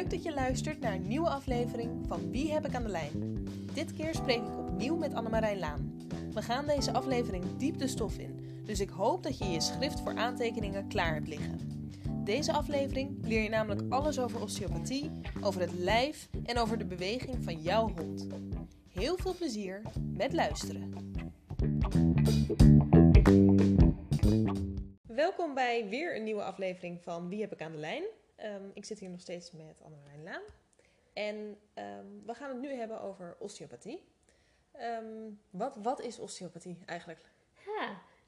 Leuk dat je luistert naar een nieuwe aflevering van Wie heb ik aan de lijn? Dit keer spreek ik opnieuw met Annemarijn Laan. We gaan deze aflevering diep de stof in, dus ik hoop dat je je schrift voor aantekeningen klaar hebt liggen. Deze aflevering leer je namelijk alles over osteopathie, over het lijf en over de beweging van jouw hond. Heel veel plezier met luisteren. Welkom bij weer een nieuwe aflevering van Wie heb ik aan de lijn? Ehm, ik zit hier nog steeds met Annemarijn Laan. En ehm, we gaan het nu hebben over osteopathie. Ehm, wat, wat is osteopathie eigenlijk?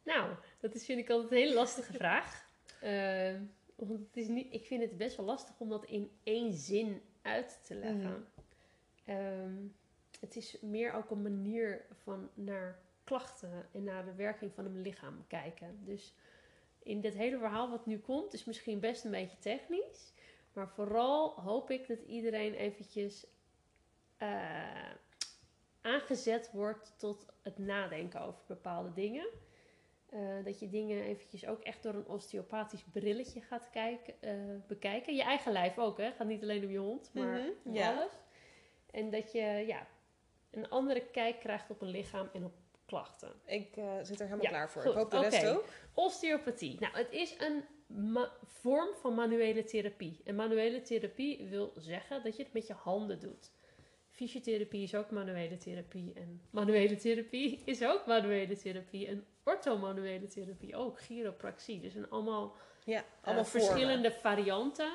Nou, dat is, vind ik altijd een hele lastige vraag. Uh, want het is niet, ik vind het best wel lastig om dat in één zin uit te leggen. Mm. het is meer ook een manier van naar klachten en naar de werking van een lichaam kijken. Dus in dit hele verhaal wat nu komt, is misschien best een beetje technisch. Maar vooral hoop ik dat iedereen eventjes uh, aangezet wordt tot het nadenken over bepaalde dingen. Uh, dat je dingen eventjes ook echt door een osteopathisch brilletje gaat kijken, uh, bekijken. Je eigen lijf ook, hè. Gaat niet alleen om je hond, maar mm om alles. En dat je ja, een andere kijk krijgt op een lichaam en op klachten. Ik uh, zit er helemaal klaar voor. Ik hoop de okay. rest ook. Osteopathie. Nou, het is een vorm van manuele therapie. En manuele therapie wil zeggen dat je het met je handen doet. Fysiotherapie is ook manuele therapie. En manuele therapie is ook manuele therapie. En orthomanuele therapie ook. Chiropractie. Dus zijn allemaal, ja, allemaal uh, verschillende varianten.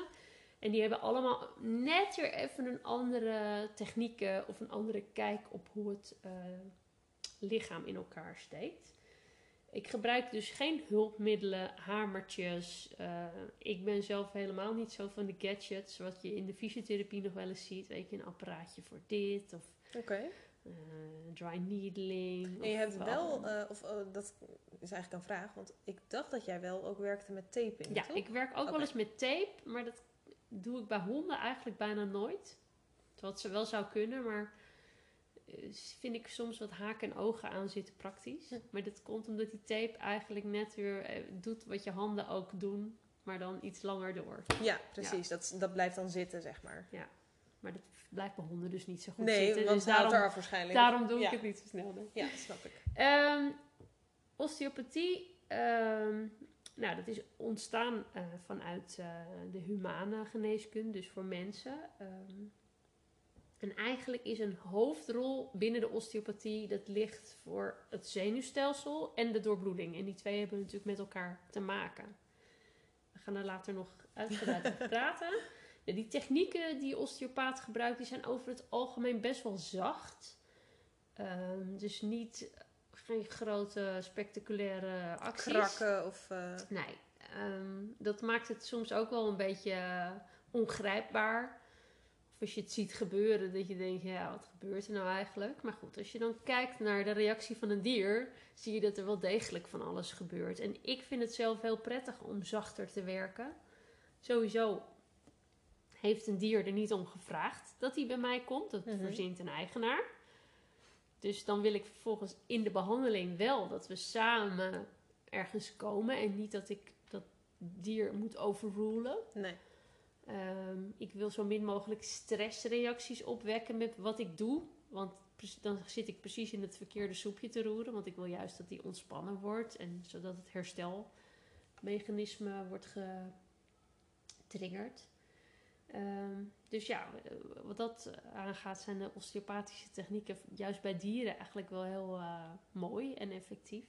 En die hebben allemaal net weer even een andere technieken of een andere kijk op hoe het uh, lichaam in elkaar steekt. Ik gebruik dus geen hulpmiddelen, hamertjes. Uh, ik ben zelf helemaal niet zo van de gadgets, wat je in de fysiotherapie nog wel eens ziet. Weet je, een apparaatje voor dit of okay. uh, dry needling. En je hebt wel, uh, of dat is eigenlijk een vraag, want ik dacht dat jij wel ook werkte met tape in. Ja, toch? ik werk ook okay. wel eens met tape, maar dat doe ik bij honden eigenlijk bijna nooit. Wat ze wel zou kunnen, maar vind ik soms wat haken en ogen aan zitten praktisch. Maar dat komt omdat die tape eigenlijk net weer doet wat je handen ook doen, maar dan iets langer door. Ja, precies. Ja. Dat, dat blijft dan zitten, zeg maar. Ja, maar dat blijft bij honden dus niet zo goed nee, zitten. want dus daarom, waarschijnlijk. Daarom doe ik het niet zo snel. Dan. Ja, snap ik. Um, osteopathie, um, nou, dat is ontstaan uh, vanuit uh, de humane geneeskunde, dus voor mensen. Um, en eigenlijk is een hoofdrol binnen de osteopathie dat ligt voor het zenuwstelsel en de doorbloeding. En die twee hebben natuurlijk met elkaar te maken. We gaan er later nog uitgebreid over praten. Ja, die technieken die osteopaat gebruikt, die zijn over het algemeen best wel zacht. Um, dus niet geen grote spectaculaire acties. Krakken of... Uh... Nee, um, dat maakt het soms ook wel een beetje uh, ongrijpbaar als je het ziet gebeuren, dat je denkt, ja, wat gebeurt er nou eigenlijk? Maar goed, als je dan kijkt naar de reactie van een dier, zie je dat er wel degelijk van alles gebeurt. En ik vind het zelf heel prettig om zachter te werken. Sowieso heeft een dier er niet om gevraagd dat hij bij mij komt. Dat mm-hmm. verzint een eigenaar. Dus dan wil ik vervolgens in de behandeling wel dat we samen ergens komen en niet dat ik dat dier moet overrulen. Nee. Um, ik wil zo min mogelijk stressreacties opwekken met wat ik doe. Want dan zit ik precies in het verkeerde soepje te roeren. Want ik wil juist dat die ontspannen wordt. En zodat het herstelmechanisme wordt getriggerd. Um, dus ja, wat dat aangaat zijn de osteopathische technieken juist bij dieren eigenlijk wel heel uh, mooi en effectief.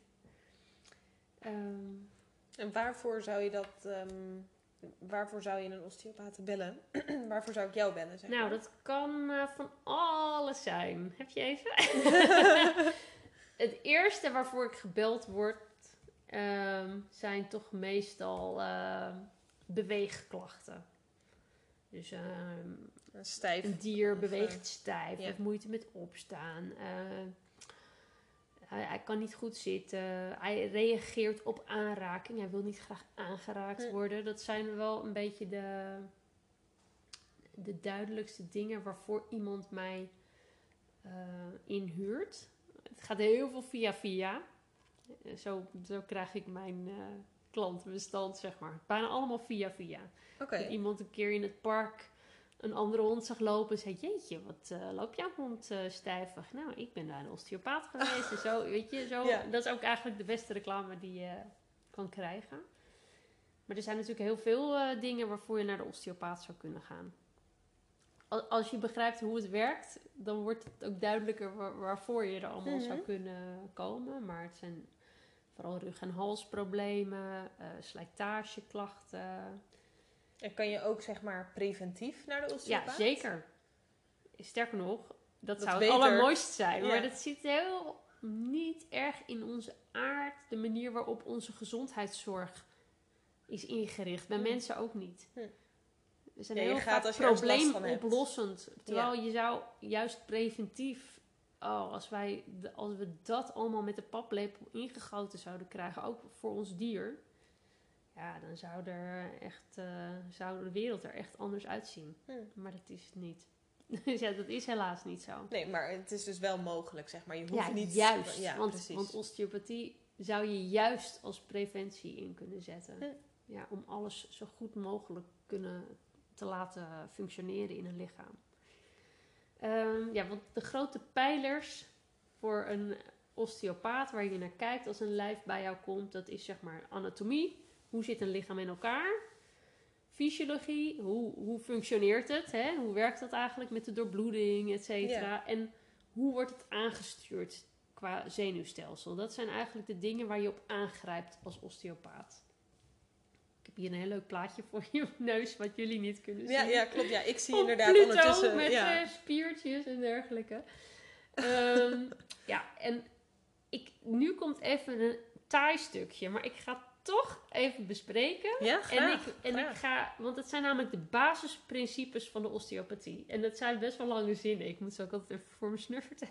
Um, en waarvoor zou je dat waarvoor zou je een osteopaat bellen? waarvoor zou ik jou bellen? Zeg nou, maar? dat kan uh, van alles zijn. Heb je even? het eerste waarvoor ik gebeld word, um, zijn toch meestal uh, beweegklachten. Dus um, stijf, een dier beweegt stijf, ja. of moeite met opstaan. Uh, hij, hij, kan niet goed zitten. Hij reageert op aanraking. Hij wil niet graag aangeraakt worden. Dat zijn wel een beetje de, de duidelijkste dingen waarvoor iemand mij uh, inhuurt. Het gaat heel veel via via. Zo, zo krijg ik mijn uh, klantenbestand, zeg maar. Bijna allemaal via via. Okay. Iemand een keer in het park een andere hond zag lopen en zei: Jeetje, wat uh, loopt jouw hond uh, stijvig? Nou, ik ben naar een osteopaat geweest. en zo, weet je, zo, Ja. dat is ook eigenlijk de beste reclame die je kan krijgen. Maar er zijn natuurlijk heel veel eh, dingen waarvoor je naar de osteopaat zou kunnen gaan. Al- Als je begrijpt hoe het werkt, dan wordt het ook duidelijker wa- waarvoor je er allemaal Mhm. zou kunnen komen. Maar het zijn vooral rug- en halsproblemen, eh slijtageklachten. En kan je ook zeg maar preventief naar de osteopaat? Ja, zeker. Sterker nog, dat, Dat zou het allermooist zijn. Ja. Maar dat zit heel niet erg in onze aard. De manier waarop onze gezondheidszorg is ingericht. Bij Hm. mensen ook niet. Hm. We zijn Ja, je heel vaak hebt. probleemoplossend. Terwijl je zou juist preventief... Oh, als, wij, als we dat allemaal met de paplepel ingegoten zouden krijgen, ook voor ons dier, ja, dan zou, er echt, eh, zou de wereld er echt anders uitzien. Hm. Maar dat is het niet. Dus ja, dat is helaas niet zo. Nee, maar het is dus wel mogelijk, zeg maar. Je hoeft Ja, niet... juist. Ja, want, precies. want osteopathie zou je juist als preventie in kunnen zetten. Hm. Ja, om alles zo goed mogelijk kunnen te laten functioneren in een lichaam. Ehm, ja, want de grote pijlers voor een osteopaat waar je naar kijkt als een lijf bij jou komt, dat is zeg maar anatomie. Hoe zit een lichaam in elkaar? Fysiologie, hoe, hoe functioneert het? Hè? Hoe werkt dat eigenlijk met de doorbloeding, et cetera? En hoe wordt het aangestuurd qua zenuwstelsel? Dat zijn eigenlijk de dingen waar je op aangrijpt als osteopaat. Ik heb hier een heel leuk plaatje voor je neus, wat jullie niet kunnen zien. Ja, ja, klopt. Ja, ik zie Van inderdaad Pluto ondertussen... met ja. eh, spiertjes en dergelijke. Ehm, ja, en ik, nu komt even een taai stukje, maar ik ga toch even bespreken. ja, En, graag. ik, en ik ga, want het zijn namelijk de basisprincipes van de osteopathie. En dat zijn best wel lange zinnen. Ik moet ze ook altijd even voor me snuffert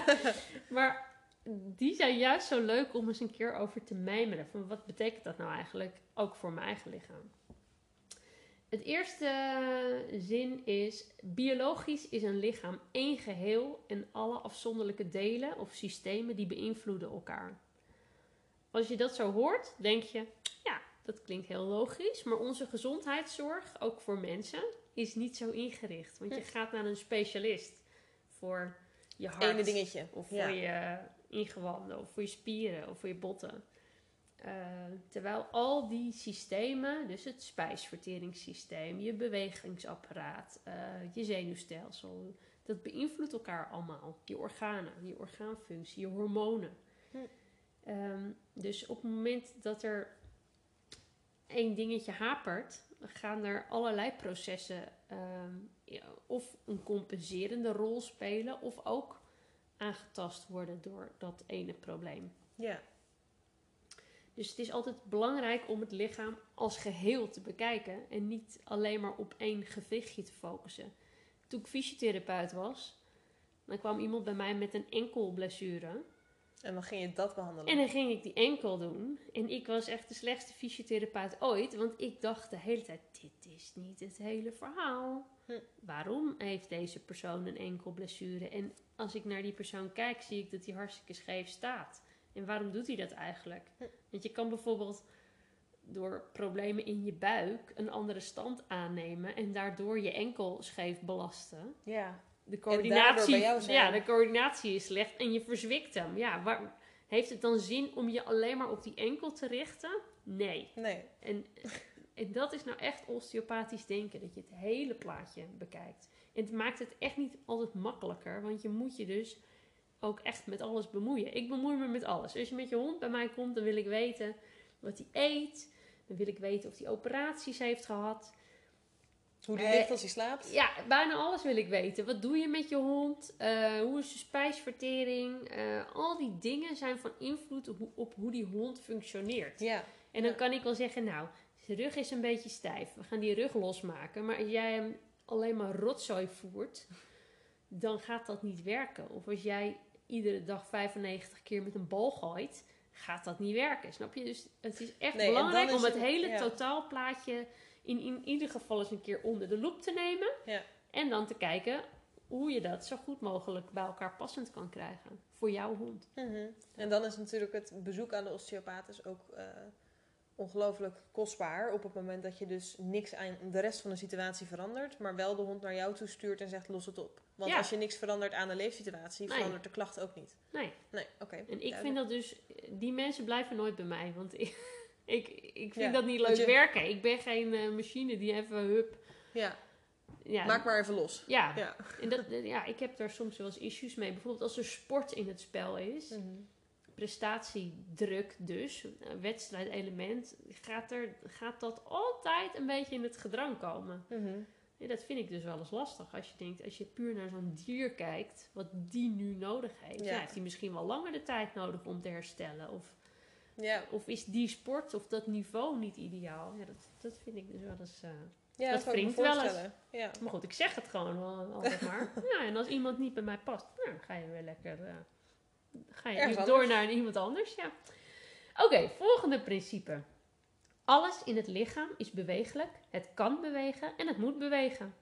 maar die zijn juist zo leuk om eens een keer over te mijmeren. Van wat betekent dat nou eigenlijk ook voor mijn eigen lichaam? Het eerste zin is: biologisch is een lichaam één geheel en alle afzonderlijke delen of systemen die beïnvloeden elkaar. Als je dat zo hoort, denk je: ja, dat klinkt heel logisch, maar onze gezondheidszorg, ook voor mensen, is niet zo ingericht. Want je gaat naar een specialist voor je hart. Ene dingetje. Of Ja. voor je ingewanden, of voor je spieren, of voor je botten. Eh, terwijl al die systemen, dus het spijsverteringssysteem, je bewegingsapparaat, eh, je zenuwstelsel, dat beïnvloedt elkaar allemaal. Je organen, je orgaanfunctie, je hormonen. Hm. Ehm, dus op het moment dat er één dingetje hapert, gaan er allerlei processen ehm, ja, of een compenserende rol spelen, of ook aangetast worden door dat ene probleem. Ja. Dus het is altijd belangrijk om het lichaam als geheel te bekijken en niet alleen maar op één gewichtje te focussen. Toen ik fysiotherapeut was, dan kwam iemand bij mij met een enkelblessure. En dan ging je dat behandelen. En dan ging ik die enkel doen. En ik was echt de slechtste fysiotherapeut ooit. Want ik dacht de hele tijd, dit is niet het hele verhaal. Hm. Waarom heeft deze persoon een enkelblessure? En als ik naar die persoon kijk, zie ik dat hij hartstikke scheef staat. En waarom doet hij dat eigenlijk? Hm. Want je kan bijvoorbeeld door problemen in je buik een andere stand aannemen. En daardoor je enkel scheef belasten. Ja. De coördinatie, bij jou zijn. ja, de coördinatie is slecht en je verzwikt hem. Ja, waar, heeft het dan zin om je alleen maar op die enkel te richten? Nee. Nee. En, en dat is nou echt osteopathisch denken, dat je het hele plaatje bekijkt. En het maakt het echt niet altijd makkelijker, want je moet je dus ook echt met alles bemoeien. Ik bemoei me met alles. Als je met je hond bij mij komt, dan wil ik weten wat hij eet. Dan wil ik weten of hij operaties heeft gehad. Hoe die Eh, ligt als hij slaapt. Ja, bijna alles wil ik weten. Wat doe je met je hond? Eh, hoe is de spijsvertering? Eh, al die dingen zijn van invloed op, hoe- op hoe die hond functioneert. Ja. En dan Ja. kan ik wel zeggen, nou, zijn rug is een beetje stijf. We gaan die rug losmaken. Maar als jij hem alleen maar rotzooi voert, dan gaat dat niet werken. Of als jij iedere dag 95 keer met een bal gooit, gaat dat niet werken. Snap je? Dus het is echt Nee, belangrijk is om het het- hele ja. totaalplaatje in, in ieder geval eens een keer onder de loep te nemen. Ja. En dan te kijken hoe je dat zo goed mogelijk bij elkaar passend kan krijgen. Voor jouw hond. Mhm. En dan is natuurlijk het bezoek aan de osteopaat is ook eh, ongelooflijk kostbaar op het moment dat je dus niks aan de rest van de situatie verandert, maar wel de hond naar jou toe stuurt en zegt los het op. Want Ja. als je niks verandert aan de leefsituatie, Nee. verandert de klacht ook niet. Nee. Nee, oké. En ik duidelijk. vind dat dus, die mensen blijven nooit bij mij. Want ik, ik, ik vind Ja, dat niet leuk je- werken. Ik ben geen eh, machine die even hup. Ja, Ja, maak maar even los. ja. Ja. En dat, ja, ik heb daar soms wel eens issues mee. Bijvoorbeeld als er sport in het spel is, Mhm. prestatiedruk dus, wedstrijdelement, gaat, er, gaat dat altijd een beetje in het gedrang komen. Mhm. Ja, dat vind ik dus wel eens lastig. Als je denkt, als je puur naar zo'n dier kijkt, wat die nu nodig heeft. Ja. Ja. heeft hij misschien wel langer de tijd nodig om te herstellen? Of, Ja, of is die sport of dat niveau niet ideaal? Ja, dat, dat vind ik dus wel eens... eh, ja Dat wringt wel eens. Ja. Maar goed, ik zeg het gewoon wel altijd maar. Ja, en als iemand niet bij mij past, nou, dan ga je weer lekker... eh, ga je weer door naar iemand anders, ja. Oké, volgende principe. Alles in het lichaam is bewegelijk. Het kan bewegen en het moet bewegen.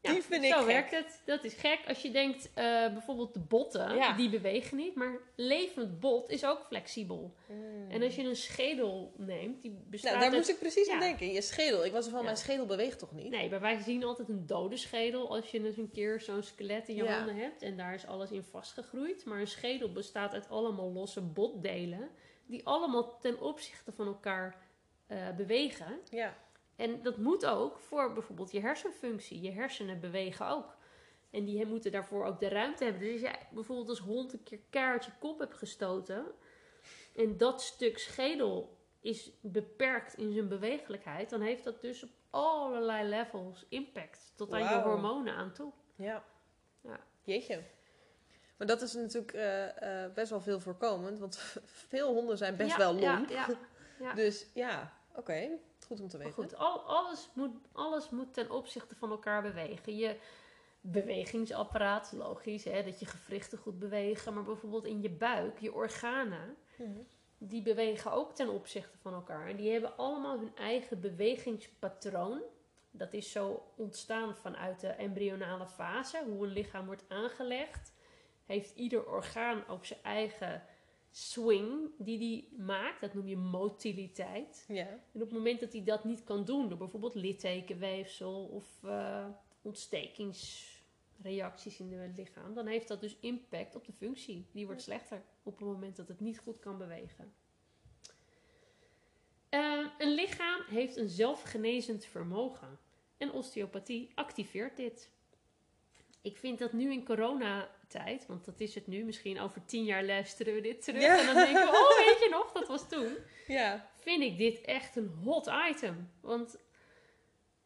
Die vind ik zo gek. werkt het. Dat is gek. Als je denkt, eh, bijvoorbeeld de botten, Ja. die bewegen niet. Maar levend bot is ook flexibel. Mm. En als je een schedel neemt, die bestaat Nou, daar uit- moest ik precies aan Ja. denken. Je schedel. Ik was er van, Ja. mijn schedel beweegt toch niet? Nee, maar wij zien altijd een dode schedel als je eens een keer zo'n skelet in je handen hebt. En daar is alles in vastgegroeid. Maar een schedel bestaat uit allemaal losse botdelen. Die allemaal ten opzichte van elkaar eh, bewegen. Ja. En dat moet ook voor bijvoorbeeld je hersenfunctie. Je hersenen bewegen ook. En die moeten daarvoor ook de ruimte hebben. Dus als jij bijvoorbeeld als hond een keer keihard je kop hebt gestoten. En dat stuk schedel is beperkt in zijn bewegelijkheid. Dan heeft dat dus op allerlei levels impact. Tot aan je hormonen aan toe. Ja. Ja. Jeetje. Maar dat is natuurlijk eh, eh, best wel veel voorkomend, want veel honden zijn best Ja, wel lomp. Ja, ja. Dus ja, oké. Goed om te Maar weten. goed, al, alles, moet, alles moet ten opzichte van elkaar bewegen. Je bewegingsapparaat, logisch, hè, dat je gewrichten goed bewegen. Maar bijvoorbeeld in je buik, je organen, Mhm. die bewegen ook ten opzichte van elkaar. En die hebben allemaal hun eigen bewegingspatroon. Dat is zo ontstaan vanuit de embryonale fase, hoe een lichaam wordt aangelegd. Heeft ieder orgaan ook zijn eigen swing die die maakt. Dat noem je motiliteit. Ja. En op het moment dat hij dat niet kan doen, door bijvoorbeeld littekenweefsel of eh, ontstekingsreacties in het lichaam, dan heeft dat dus impact op de functie. Die wordt slechter op het moment dat het niet goed kan bewegen. Eh, een lichaam heeft een zelfgenezend vermogen. En osteopathie activeert dit. Ik vind dat nu in coronatijd, want dat is het nu, misschien over tien jaar luisteren we dit terug. Ja. En dan denken we, oh weet je nog, dat was toen Ja. vind ik dit echt een hot item. Want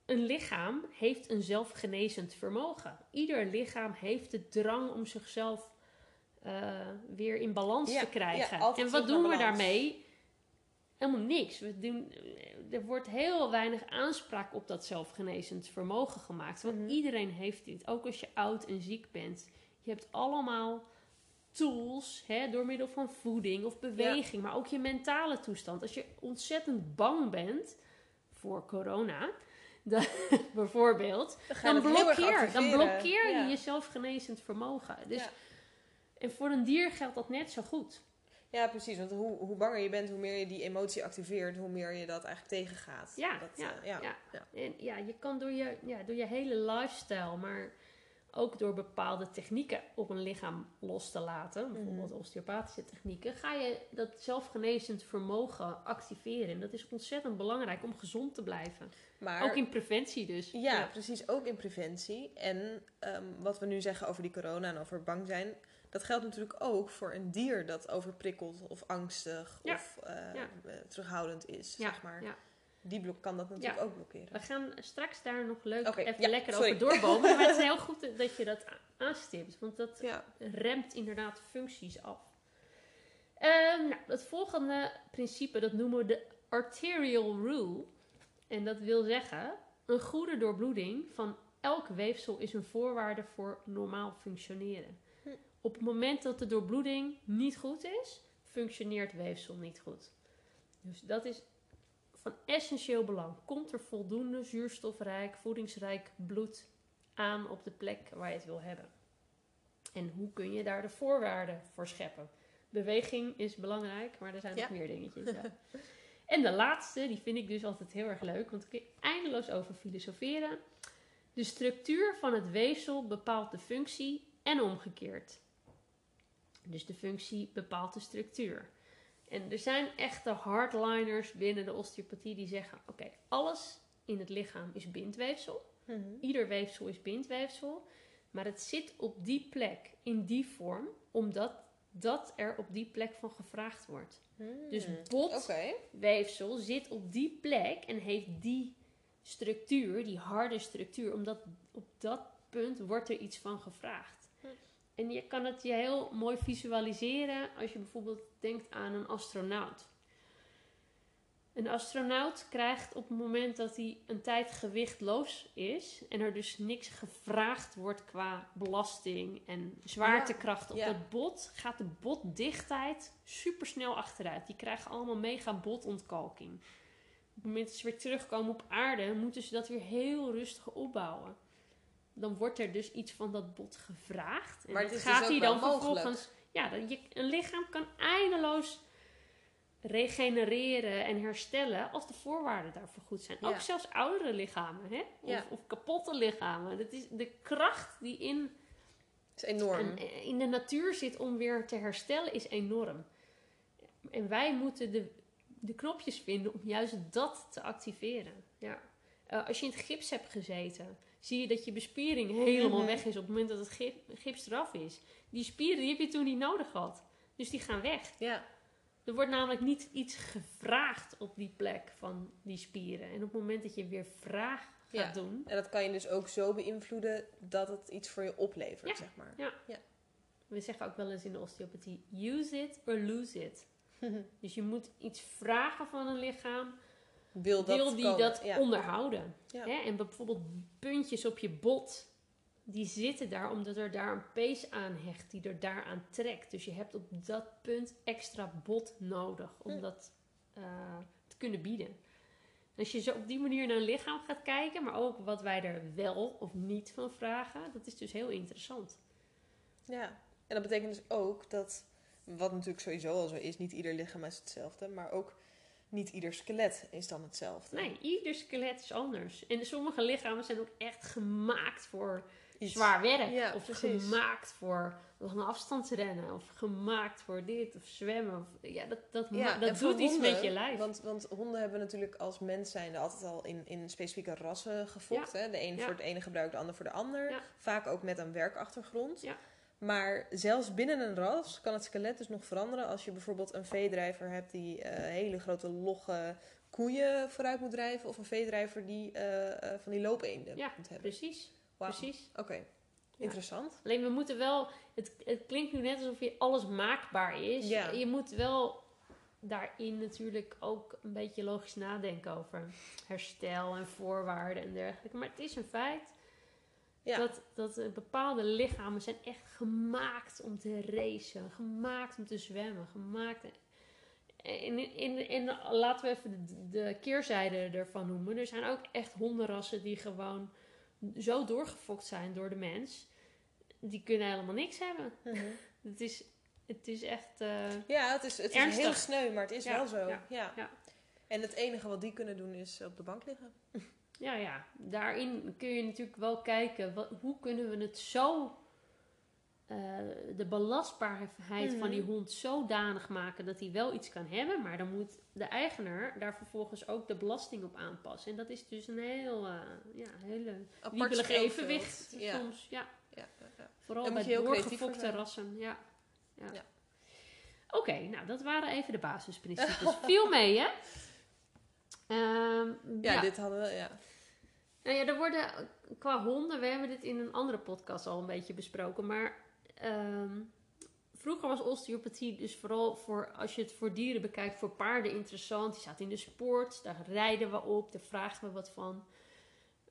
een lichaam heeft een zelfgenezend vermogen. Ieder lichaam heeft de drang om zichzelf eh, weer in balans Ja, te krijgen. ja, en wat doen we balans. daarmee? Helemaal niks. We doen, er wordt heel weinig aanspraak op dat zelfgenezend vermogen gemaakt. Want Mhm. iedereen heeft dit. Ook als je oud en ziek bent. Je hebt allemaal tools hè, door middel van voeding of beweging, maar ook je mentale toestand. Als je ontzettend bang bent voor corona, dan, bijvoorbeeld, Dan, blokkeer, dan blokkeer je Ja. je zelfgenezend vermogen. Dus, Ja. En voor een dier geldt dat net zo goed. Ja, precies. Want hoe, hoe banger je bent, hoe meer je die emotie activeert, hoe meer je dat eigenlijk tegengaat. Ja, dat, ja, eh, ja. ja. ja. En ja, je kan door je, ja, door je hele lifestyle, maar ook door bepaalde technieken op een lichaam los te laten, bijvoorbeeld Mhm. osteopathische technieken, ga je dat zelfgenezend vermogen activeren. En dat is ontzettend belangrijk om gezond te blijven. Maar ook in preventie dus. Ja, precies. Ook in preventie. En ehm, wat we nu zeggen over die corona en over bang zijn, dat geldt natuurlijk ook voor een dier dat overprikkeld of angstig Ja. of eh, Ja. terughoudend is, zeg maar. ja. Die blok kan dat natuurlijk ook blokkeren. We gaan straks daar nog leuk even ja, lekker sorry. over doorbomen. Maar het is heel goed dat je dat aanstipt. Want dat Ja. remt inderdaad functies af. Ehm, nou, het volgende principe, dat noemen we de arterial rule. En dat wil zeggen, een goede doorbloeding van elk weefsel is een voorwaarde voor normaal functioneren. Hm. Op het moment dat de doorbloeding niet goed is, functioneert weefsel niet goed. Dus dat is van essentieel belang. Komt er voldoende zuurstofrijk, voedingsrijk bloed aan op de plek waar je het wil hebben? En hoe kun je daar de voorwaarden voor scheppen? Beweging is belangrijk, maar er zijn Ja. nog meer dingetjes. Ja. En de laatste, die vind ik dus altijd heel erg leuk, want daar kun je eindeloos over filosoferen. De structuur van het weefsel bepaalt de functie en omgekeerd. Dus de functie bepaalt de structuur. En er zijn echte hardliners binnen de osteopathie die zeggen: oké, alles in het lichaam is bindweefsel. Mhm. Ieder weefsel is bindweefsel. Maar het zit op die plek, in die vorm, omdat dat er op die plek van gevraagd wordt. Dus Hmm. bot Oké. weefsel zit op die plek en heeft die structuur, die harde structuur, omdat op dat punt wordt er iets van gevraagd. En je kan het je heel mooi visualiseren als je bijvoorbeeld denkt aan een astronaut. Een astronaut krijgt op het moment dat hij een tijd gewichtloos is en er dus niks gevraagd wordt qua belasting en zwaartekracht op ja. dat bot, gaat de botdichtheid super snel achteruit. Die krijgen allemaal mega botontkalking. Op het moment dat ze weer terugkomen op aarde, moeten ze dat weer heel rustig opbouwen. Dan wordt er dus iets van dat bot gevraagd. En Maar het is gaat dus hij dan vervolgens. Ja, dat je, een lichaam kan eindeloos regenereren en herstellen als de voorwaarden daarvoor goed zijn. Ja. Ook zelfs oudere lichamen, hè? Of, Ja. of kapotte lichamen. Dat is de kracht die in, is enorm. en, eh, in de natuur zit om weer te herstellen, is enorm. En wij moeten de, de knopjes vinden om juist dat te activeren. Ja. Eh, als je in het gips hebt gezeten, zie je dat je bespiering helemaal Mhm. weg is op het moment dat het gi- gips eraf is. Die spieren die heb je toen niet nodig gehad. Dus die gaan weg. ja. Er wordt namelijk niet iets gevraagd op die plek van die spieren. En op het moment dat je weer vraag gaat Ja. doen. En dat kan je dus ook zo beïnvloeden dat het iets voor je oplevert, Ja. zeg maar. We zeggen ook wel eens in de osteopathie: use it or lose it. Dus je moet iets vragen van een lichaam. Wil dat wil die komen. dat Ja. onderhouden? Ja. Hè? En bijvoorbeeld puntjes op je bot, die zitten daar omdat er daar een pees aan hecht, die er daaraan trekt. Dus je hebt op dat punt extra bot nodig om Hm. dat eh, te kunnen bieden. Als je zo op die manier naar een lichaam gaat kijken, maar ook wat wij er wel of niet van vragen, dat is dus heel interessant. Ja, en dat betekent dus ook dat, wat natuurlijk sowieso al zo is, niet ieder lichaam is hetzelfde, maar ook niet ieder skelet is dan hetzelfde. Nee, ieder skelet is anders. En sommige lichamen zijn ook echt gemaakt voor Iets. zwaar werk. Ja, of precies. gemaakt voor lange afstandsrennen. Of gemaakt voor dit of zwemmen. Of, ja, dat, dat, Ja, dat doet iets honden, met je lijf. Want, want honden hebben natuurlijk als mens zijnde altijd al in, in specifieke rassen gefokt. De een voor het ene gebruik, de ander voor de ander. Vaak ook met een werkachtergrond. Ja. Maar zelfs binnen een ras kan het skelet dus nog veranderen. Als je bijvoorbeeld een veedrijver hebt die eh, hele grote logge koeien vooruit moet drijven. Of een veedrijver die eh, eh, van die loopeenden Ja, moet hebben. Precies, precies. Oké, interessant. Alleen we moeten wel... Het, het klinkt nu net alsof je alles maakbaar is. Ja. Je moet wel daarin natuurlijk ook een beetje logisch nadenken over herstel en voorwaarden en dergelijke. Maar het is een feit Ja. dat, dat bepaalde lichamen zijn echt gemaakt om te racen, gemaakt om te zwemmen, gemaakt... En, in, in, laten we even de, de keerzijde ervan noemen. Er zijn ook echt hondenrassen die gewoon zo doorgefokt zijn door de mens. Die kunnen helemaal niks hebben. Mhm. Het is, het is echt... eh, Ja, het is, het is heel sneu, maar het is Ja, wel zo. Ja, ja. En het enige wat die kunnen doen is op de bank liggen. Ja, ja. Daarin kun je natuurlijk wel kijken, wat, hoe kunnen we het zo, eh, de belastbaarheid van die Mhm. hond zodanig maken dat hij wel iets kan hebben, maar dan moet de eigenaar daar vervolgens ook de belasting op aanpassen. En dat is dus een heel, eh ja, hele wiebelig evenwicht Ja. soms. Ja, Ja, ja, ja. vooral Daar bij doorgefokte rassen. Ja. Ja. Ja. Oké, nou dat waren even de basisprincipes. Viel mee, hè? Ehm, Ja, dit hadden we, ja. Nou ja, er worden qua honden, we hebben dit in een andere podcast al een beetje besproken, maar ehm, vroeger was osteopathie dus vooral voor, als je het voor dieren bekijkt, voor paarden interessant. Die zaten in de sport, daar rijden we op, daar vragen we wat van.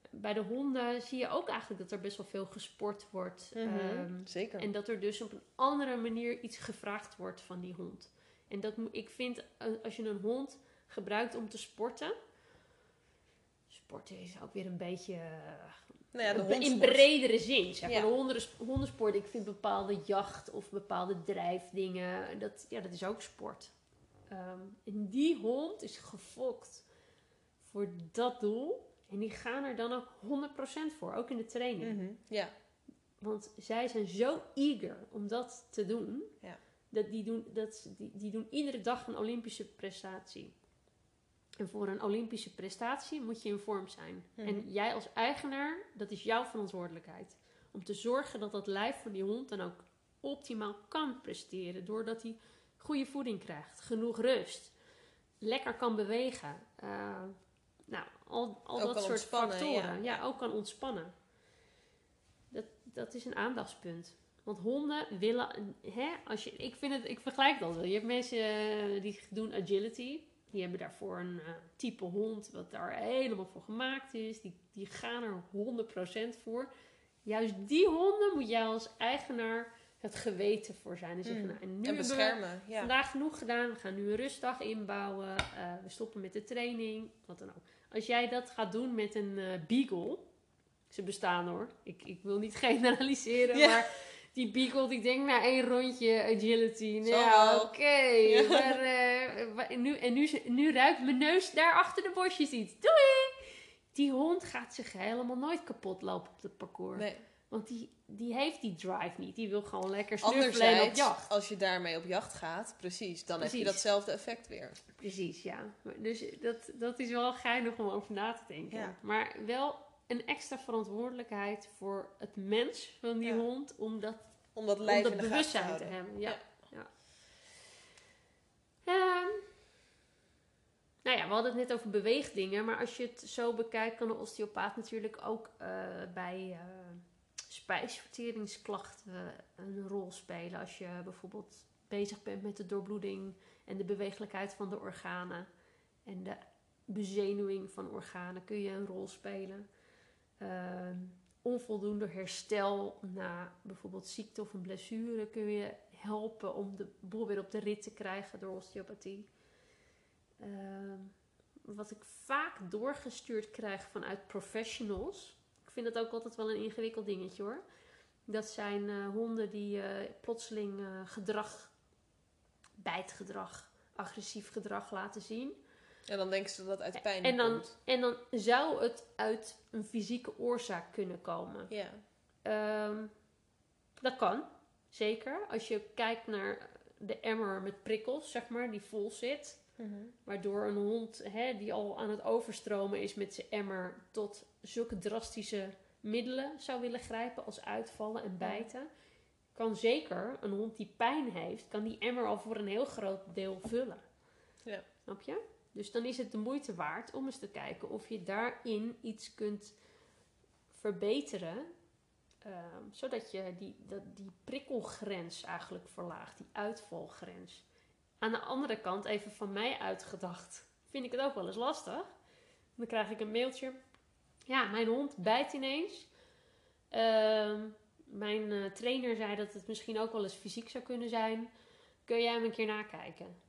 Bij de honden zie je ook eigenlijk dat er best wel veel gesport wordt. Mhm, Ehm, Zeker. en dat er dus op een andere manier iets gevraagd wordt van die hond. En dat, ik vind, eh, als je een hond gebruikt om te sporten. Sporten is ook weer een beetje. nou ja, de in bredere zin. Zeg maar. Ja. De honden, hondensport, ik vind bepaalde jacht of bepaalde drijfdingen. Dat, ja, dat is ook sport. Ehm, en die hond is gefokt voor dat doel. En die gaan er dan ook 100% voor, ook in de training. Mhm. Ja. Want zij zijn zo eager om dat te doen. Ja. Dat die, doen dat, die, die doen iedere dag een Olympische prestatie. En voor een Olympische prestatie moet je in vorm zijn. Mhm. En jij als eigenaar, dat is jouw verantwoordelijkheid. Om te zorgen dat dat lijf van die hond dan ook optimaal kan presteren. Doordat hij goede voeding krijgt, genoeg rust, lekker kan bewegen. Uh, nou, al, al Ook dat soort factoren. ja. Ja, ook kan ontspannen. Dat, dat is een aandachtspunt. Want honden willen, hè, als je, ik, vind het, ik vergelijk het altijd. Je hebt mensen eh, die doen agility. Die hebben daarvoor een eh, type hond wat daar helemaal voor gemaakt is. Die, die gaan er 100% voor. Juist die honden moet jij als eigenaar het geweten voor zijn. En zeggen, Mm. nou, en nu En hebben we beschermen. Ja. vandaag genoeg gedaan. We gaan nu een rustdag inbouwen. Eh, we stoppen met de training. Wat dan ook. Als jij dat gaat doen met een eh, beagle. Ze bestaan hoor. Ik, ik wil niet generaliseren. Ja. Maar die beagle die denkt na één rondje agility. Nou ja, oké. Ja. maar, eh, nu, en nu, nu ruikt mijn neus daar achter de bosjes iets. Doei! Die hond gaat zich helemaal nooit kapot lopen op het parcours. Nee. Want die, die heeft die drive niet. Die wil gewoon lekker snuffelen en op jacht. als je daarmee op jacht gaat, precies, dan heb je datzelfde effect weer. Precies, ja. Dus dat, dat is wel geinig om over na te denken. Ja. Maar wel een extra verantwoordelijkheid voor het mens van die Ja. hond. Om dat, Om dat om dat te bewustzijn te hebben. Ja. Ja. ja. Ehm, nou ja, we hadden het net over beweegdingen. Maar als je het zo bekijkt, kan de osteopaat natuurlijk ook eh, bij eh, spijsverteringsklachten een rol spelen. Als je bijvoorbeeld bezig bent met de doorbloeding en de beweeglijkheid van de organen en de bezenuwing van organen, kun je een rol spelen. Ehm, onvoldoende herstel na bijvoorbeeld ziekte of een blessure kun je helpen om de boel weer op de rit te krijgen door osteopathie. Ehm, wat ik vaak doorgestuurd krijg vanuit professionals. Ik vind dat ook altijd wel een ingewikkeld dingetje hoor. Dat zijn eh, honden die eh, plotseling eh, gedrag, bijtgedrag, agressief gedrag laten zien. En dan denken ze dat het uit pijn En dan, komt. en dan zou het uit een fysieke oorzaak kunnen komen. Ja. Ehm, dat kan, zeker. Als je kijkt naar de emmer met prikkels, zeg maar, die vol zit. Waardoor een hond hè, die al aan het overstromen is met zijn emmer tot zulke drastische middelen zou willen grijpen als uitvallen en bijten. Kan zeker een hond die pijn heeft, kan die emmer al voor een heel groot deel vullen. Ja. Snap je? Dus dan is het de moeite waard om eens te kijken of je daarin iets kunt verbeteren. ehm, zodat je die, dat, die prikkelgrens eigenlijk verlaagt, die uitvalgrens. Aan de andere kant, even van mij uitgedacht, vind ik het ook wel eens lastig. Dan krijg ik een mailtje. Ja, mijn hond bijt ineens. Ehm, mijn eh, trainer zei dat het misschien ook wel eens fysiek zou kunnen zijn. Kun jij hem een keer nakijken?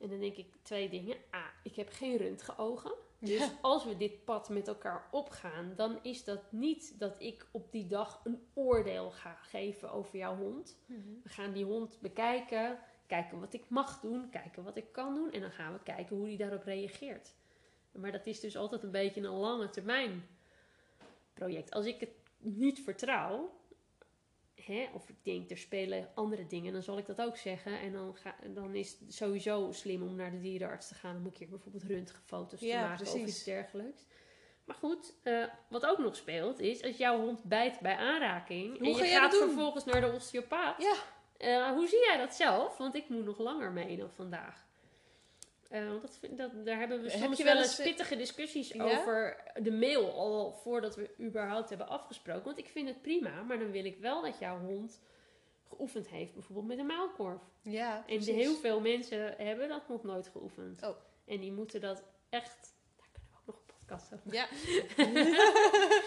En dan denk ik twee dingen. A, ik heb geen röntgenogen. Dus Ja. als we dit pad met elkaar opgaan, dan is dat niet dat ik op die dag een oordeel ga geven over jouw hond. We gaan die hond bekijken, kijken wat ik mag doen, kijken wat ik kan doen en dan gaan we kijken hoe die daarop reageert. Maar dat is dus altijd een beetje een lange termijn project. Als ik het niet vertrouw, hè, of ik denk er spelen andere dingen, dan zal ik dat ook zeggen. En dan, ga, dan is het sowieso slim om naar de dierenarts te gaan. Dan moet ik hier bijvoorbeeld röntgenfoto's Ja, te maken of iets dergelijks. Maar goed, eh, wat ook nog speelt, is als jouw hond bijt bij aanraking Hoe en je gaat vervolgens naar de osteopaat. Ja. Eh, hoe zie jij dat zelf? Want ik moet nog langer mee dan vandaag. Eh, want dat, vind- dat, daar hebben we Heb soms je wel eens pittige discussies ja? over de mail al voordat we überhaupt hebben afgesproken. Want ik vind het prima, maar dan wil ik wel dat jouw hond geoefend heeft, bijvoorbeeld met een muilkorf. Ja, En precies. heel veel mensen hebben dat nog nooit geoefend. Oh. En die moeten dat echt. Daar kunnen we ook nog een podcast over Ja.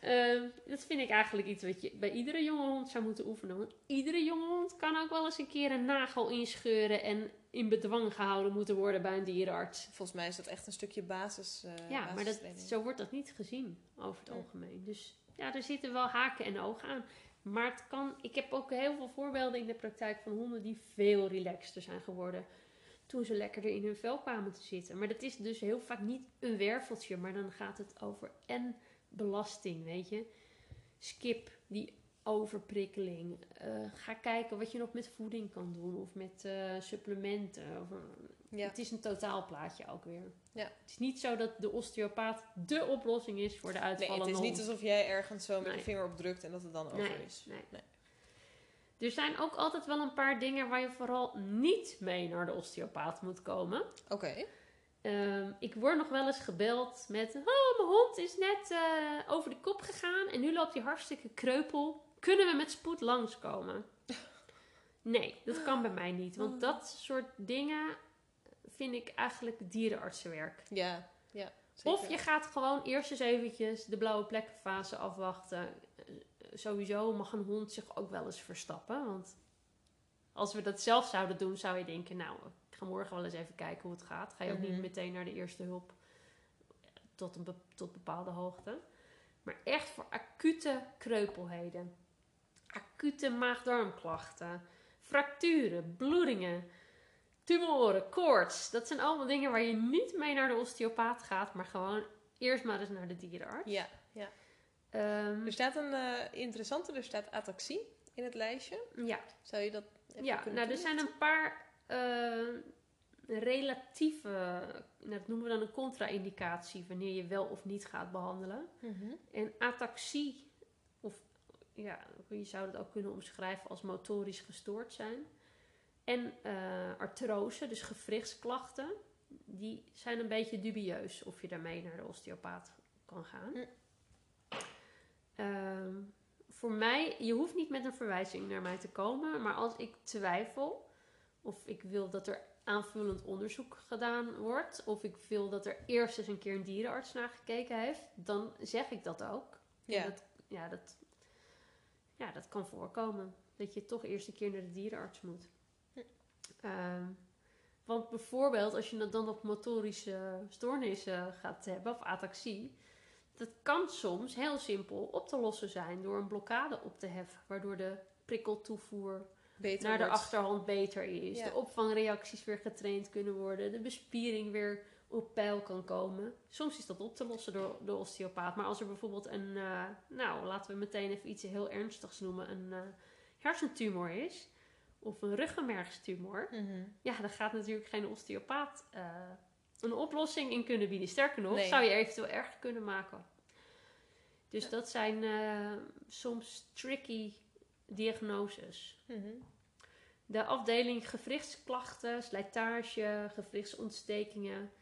Ehm, dat vind ik eigenlijk iets wat je bij iedere jonge hond zou moeten oefenen. Want iedere jonge hond kan ook wel eens een keer een nagel inscheuren en in bedwang gehouden moeten worden bij een dierenarts. Volgens mij is dat echt een stukje basis. eh ja, maar dat, zo wordt dat niet gezien over het Ja. algemeen. Dus ja, er zitten wel haken en ogen aan. Maar het kan, ik heb ook heel veel voorbeelden in de praktijk van honden die veel relaxter zijn geworden. toen ze lekkerder in hun vel kwamen te zitten. Maar dat is dus heel vaak niet een werveltje, maar dan gaat het over en belasting, weet je. Skip die overprikkeling. Eh, ga kijken wat je nog met voeding kan doen of met eh, supplementen. Of, eh, Ja. Het is een totaalplaatje ook weer. Ja. Het is niet zo dat de osteopaat de oplossing is voor de Nee, uitvallende het is niet hond. alsof jij ergens zo met Nee. je vinger op drukt en dat het dan over Nee, is. nee. Nee. Er zijn ook altijd wel een paar dingen waar je vooral niet mee naar de osteopaat moet komen. Oké. Ehm, ik word nog wel eens gebeld met: Oh, mijn hond is net over de kop gegaan en nu loopt hij hartstikke kreupel. Kunnen we met spoed langskomen? Nee, dat kan bij mij niet. Want dat soort dingen vind ik eigenlijk dierenartsenwerk. Ja, ja. zeker. Of je gaat gewoon eerst eens eventjes de blauwe plekkenfase afwachten. Eh, Sowieso mag een hond zich ook wel eens verstappen. Want als we dat zelf zouden doen, zou je denken... Nou, ik ga morgen wel eens even kijken hoe het gaat. Ga je ook Mhm. niet meteen naar de eerste hulp tot een be- tot bepaalde hoogte. Maar echt voor acute kreupelheden. Acute maag-darmklachten. Fracturen, bloedingen, tumoren, koorts. Dat zijn allemaal dingen waar je niet mee naar de osteopaat gaat, maar gewoon eerst maar eens naar de dierenarts. Ja. Ehm, Er staat een eh, interessante, er staat ataxie in het lijstje. ja, Zou je dat even ja kunnen nou, er zijn een paar eh, relatieve, dat noemen we dan een contra-indicatie, wanneer je wel of niet gaat behandelen. toelichten? En ataxie, ja, je zou het ook kunnen omschrijven als motorisch gestoord zijn. En eh, artrose, dus gewrichtsklachten, die zijn een beetje dubieus of je daarmee naar de osteopaat kan gaan. Hm. Ehm, voor mij, je hoeft niet met een verwijzing naar mij te komen, maar als ik twijfel of ik wil dat er aanvullend onderzoek gedaan wordt, of ik wil dat er eerst eens een keer een dierenarts naar gekeken heeft, dan zeg ik dat ook. En Ja. Dat, ja, dat, ja, dat kan voorkomen. Dat je toch eerst een keer naar de dierenarts moet. Hm. Ehm, want bijvoorbeeld, als je het dan op motorische stoornissen gaat hebben, of ataxie, dat kan soms heel simpel op te lossen zijn door een blokkade op te heffen, waardoor de prikkeltoevoer Beter naar de achterhand beter is. Ja. De opvangreacties weer getraind kunnen worden. De bespiering weer op peil kan komen. Soms is dat op te lossen door de osteopaat. Maar als er bijvoorbeeld een, eh, nou laten we meteen even iets heel ernstigs noemen, een eh, hersentumor is. Of een ruggenmergstumor. Mhm. Ja, dan gaat natuurlijk geen osteopaat eh, een oplossing in kunnen bieden. Sterker nog, Nee. zou je eventueel erger kunnen maken. Dus Ja. dat zijn soms tricky diagnoses. Mhm. De afdeling gewrichtsklachten, slijtage, gewrichtsontstekingen.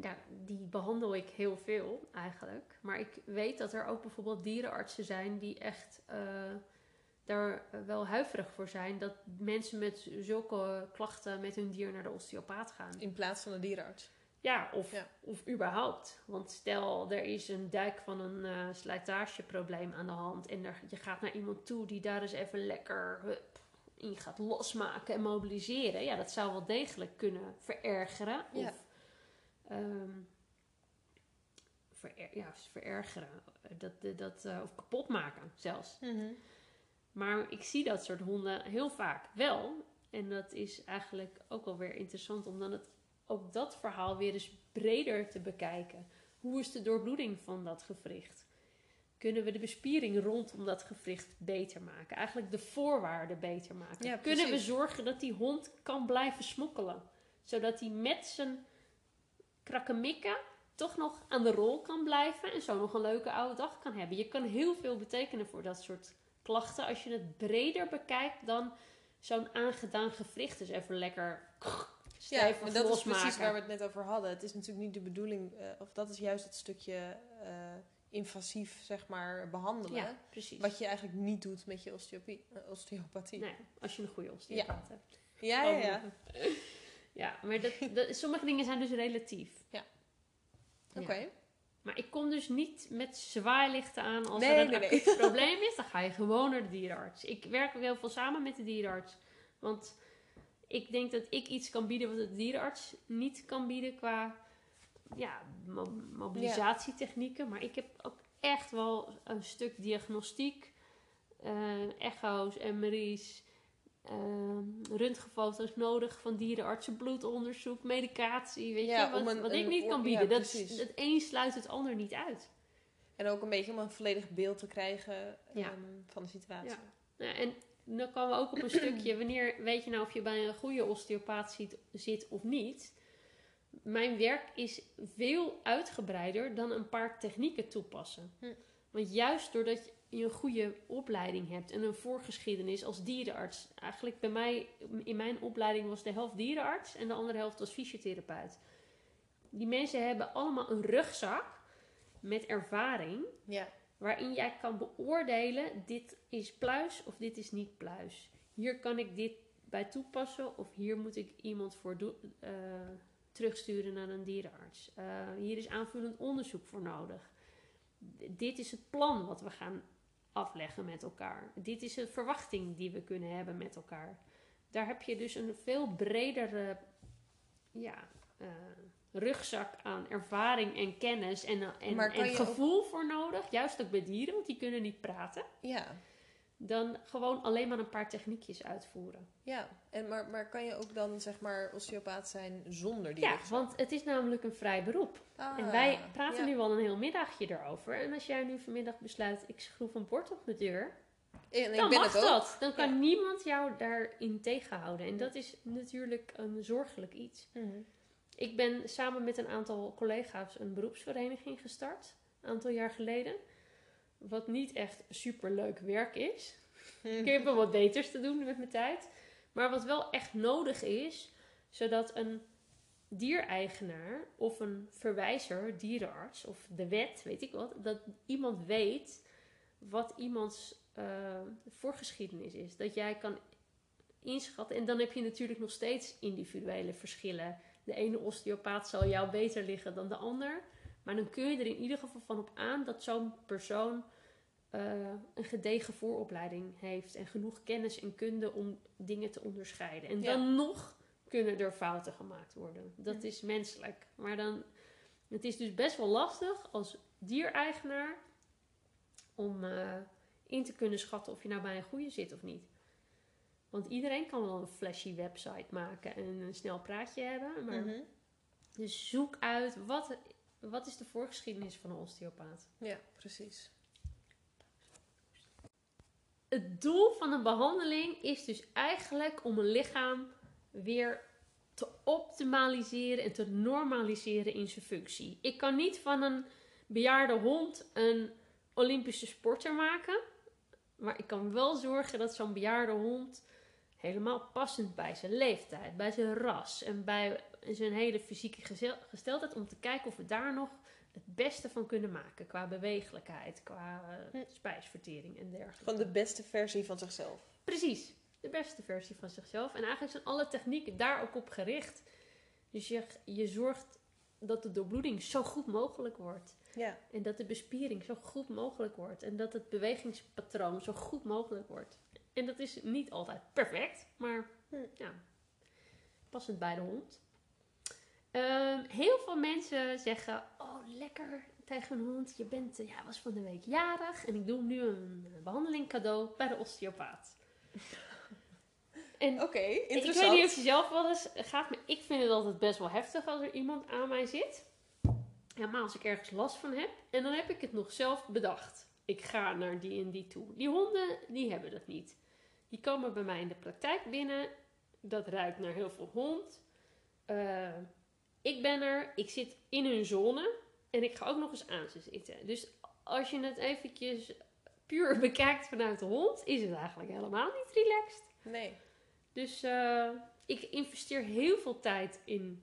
Daar, die behandel ik heel veel eigenlijk. Maar ik weet dat er ook bijvoorbeeld dierenartsen zijn die echt eh, daar wel huiverig voor zijn. Dat mensen met zulke klachten met hun dier naar de osteopaat gaan. In plaats van de dierenarts. Ja, of, Ja. of überhaupt. Want stel, er is een duik van een eh, slijtageprobleem aan de hand. En er, je gaat naar iemand toe die daar eens even lekker hup, in gaat losmaken en mobiliseren. Ja, dat zou wel degelijk kunnen verergeren. Ja. Ehm, verer, ja, verergeren. Dat, dat, eh, of kapot maken zelfs. Mhm. Maar ik zie dat soort honden heel vaak wel. En dat is eigenlijk ook wel weer interessant om dan het, ook dat verhaal weer eens breder te bekijken. Hoe is de doorbloeding van dat gewricht? Kunnen we de bespiering rondom dat gewricht beter maken? Eigenlijk de voorwaarden beter maken. Ja, Kunnen we zorgen dat die hond kan blijven smokkelen? Zodat hij met zijn krakkemikken toch nog aan de rol kan blijven en zo nog een leuke oude dag kan hebben. Je kan heel veel betekenen voor dat soort klachten als je het breder bekijkt dan zo'n aangedaan gewricht. Dus even lekker stijf Ja, en dat is precies waar we het net over hadden. Het is natuurlijk niet de bedoeling, eh, of dat is juist het stukje eh, invasief, zeg maar, behandelen. Ja, precies. Wat je eigenlijk niet doet met je osteopie, eh, osteopathie. Nee, als je een goede osteopaat hebt. Ja, ja, ja. Ja, maar dat, dat, sommige dingen zijn dus relatief. Ja. Ja. Oké. Maar ik kom dus niet met zwaailichten aan als Nee, er een nee, nee. probleem is. Dan ga je gewoon naar de dierenarts. Ik werk ook heel veel samen met de dierenarts. Want ik denk dat ik iets kan bieden wat de dierenarts niet kan bieden qua ja, mo- mobilisatietechnieken. Maar ik heb ook echt wel een stuk diagnostiek, eh, echo's, MRI's, ehm röntgenfoto's nodig van dierenartsen, bloedonderzoek, medicatie, weet Ja, je, wat, een- wat ik niet kan ja, bieden. dat, het een sluit het ander niet uit. En ook een beetje om een volledig beeld te krijgen Ja. ehm, van de situatie. Ja. Ja, en dan komen we ook op een stukje, wanneer weet je nou of je bij een goede osteopaat zit, zit of niet? Mijn werk is veel uitgebreider dan een paar technieken toepassen. Hm. Want juist doordat je een goede opleiding hebt en een voorgeschiedenis als dierenarts. Eigenlijk bij mij, in mijn opleiding was de helft dierenarts en de andere helft was fysiotherapeut. Die mensen hebben allemaal een rugzak met ervaring Ja. waarin jij kan beoordelen: dit is pluis of dit is niet pluis. Hier kan ik dit bij toepassen of hier moet ik iemand voor eh, terugsturen naar een dierenarts. Eh, hier is aanvullend onderzoek voor nodig. D- dit is het plan wat we gaan afleggen met elkaar. Dit is een verwachting die we kunnen hebben met elkaar. Daar heb je dus een veel bredere ja, eh, rugzak aan ervaring en kennis en, en, en ook- gevoel voor nodig. Juist ook bij dieren, want die kunnen niet praten. Ja. Dan gewoon alleen maar een paar techniekjes uitvoeren. Ja. En maar, maar kan je ook dan zeg maar osteopaat zijn zonder die Ja, rugzak? want het is namelijk een vrij beroep. Ah, en wij praten ja. nu al een heel middagje erover. En als jij nu vanmiddag besluit, ik schroef een bord op de deur. En ik dan ben mag het ook. dat. Dan kan Ja. niemand jou daarin tegenhouden. En dat is natuurlijk een zorgelijk iets. Mhm. Ik ben samen met een aantal collega's een beroepsvereniging gestart. Een aantal jaar geleden. Wat niet echt superleuk werk is. Ik heb wel wat beters te doen met mijn tijd. Maar wat wel echt nodig is, zodat een diereigenaar of een verwijzer, dierenarts of de wet, weet ik wat, dat iemand weet wat iemands eh, voorgeschiedenis is. Dat jij kan inschatten. En dan heb je natuurlijk nog steeds individuele verschillen. De ene osteopaat zal jou beter liggen dan de ander. Maar dan kun je er in ieder geval van op aan dat zo'n persoon eh, een gedegen vooropleiding heeft en genoeg kennis en kunde om dingen te onderscheiden. En Ja. dan nog kunnen er fouten gemaakt worden. Dat Ja. is menselijk. Maar dan, het is dus best wel lastig als diereigenaar om eh, in te kunnen schatten of je nou bij een goede zit of niet. Want iedereen kan wel een flashy website maken en een snel praatje hebben. Maar Mhm. dus zoek uit wat, wat is de voorgeschiedenis van een osteopaat. Ja, precies. Het doel van een behandeling is dus eigenlijk om een lichaam weer te optimaliseren en te normaliseren in zijn functie. Ik kan niet van een bejaarde hond een Olympische sporter maken, maar ik kan wel zorgen dat zo'n bejaarde hond helemaal passend bij zijn leeftijd, bij zijn ras en bij zijn hele fysieke gesteldheid, om te kijken of we daar nog het beste van kunnen maken qua bewegelijkheid, qua eh, Hm. spijsvertering en dergelijke. Van de beste versie van zichzelf. Precies, de beste versie van zichzelf. En eigenlijk zijn alle technieken daar ook op gericht. Dus je, je zorgt dat de doorbloeding zo goed mogelijk wordt. Ja. En dat de bespiering zo goed mogelijk wordt. En dat het bewegingspatroon zo goed mogelijk wordt. En dat is niet altijd perfect, maar Hm. ja, passend bij de hond. Ehm, heel veel mensen zeggen: Oh, lekker tegen een hond. Je bent, eh, ja, was van de week jarig. En ik doe nu een eh, behandeling cadeau bij de osteopaat. Oké, ik interessant. weet niet of je zelf wel eens gaat, maar ik vind het altijd best wel heftig als er iemand aan mij zit. Helemaal als ik ergens last van heb. En dan heb ik het nog zelf bedacht. Ik ga naar die en die toe. Die honden, die hebben dat niet. Die komen bij mij in de praktijk binnen. Dat ruikt naar heel veel hond. Eh, ik ben er. Ik zit in hun zone. En ik ga ook nog eens aan ze zitten. Dus als je het eventjes puur bekijkt vanuit de hond, is het eigenlijk helemaal niet relaxed. Nee. Dus eh, ik investeer heel veel tijd in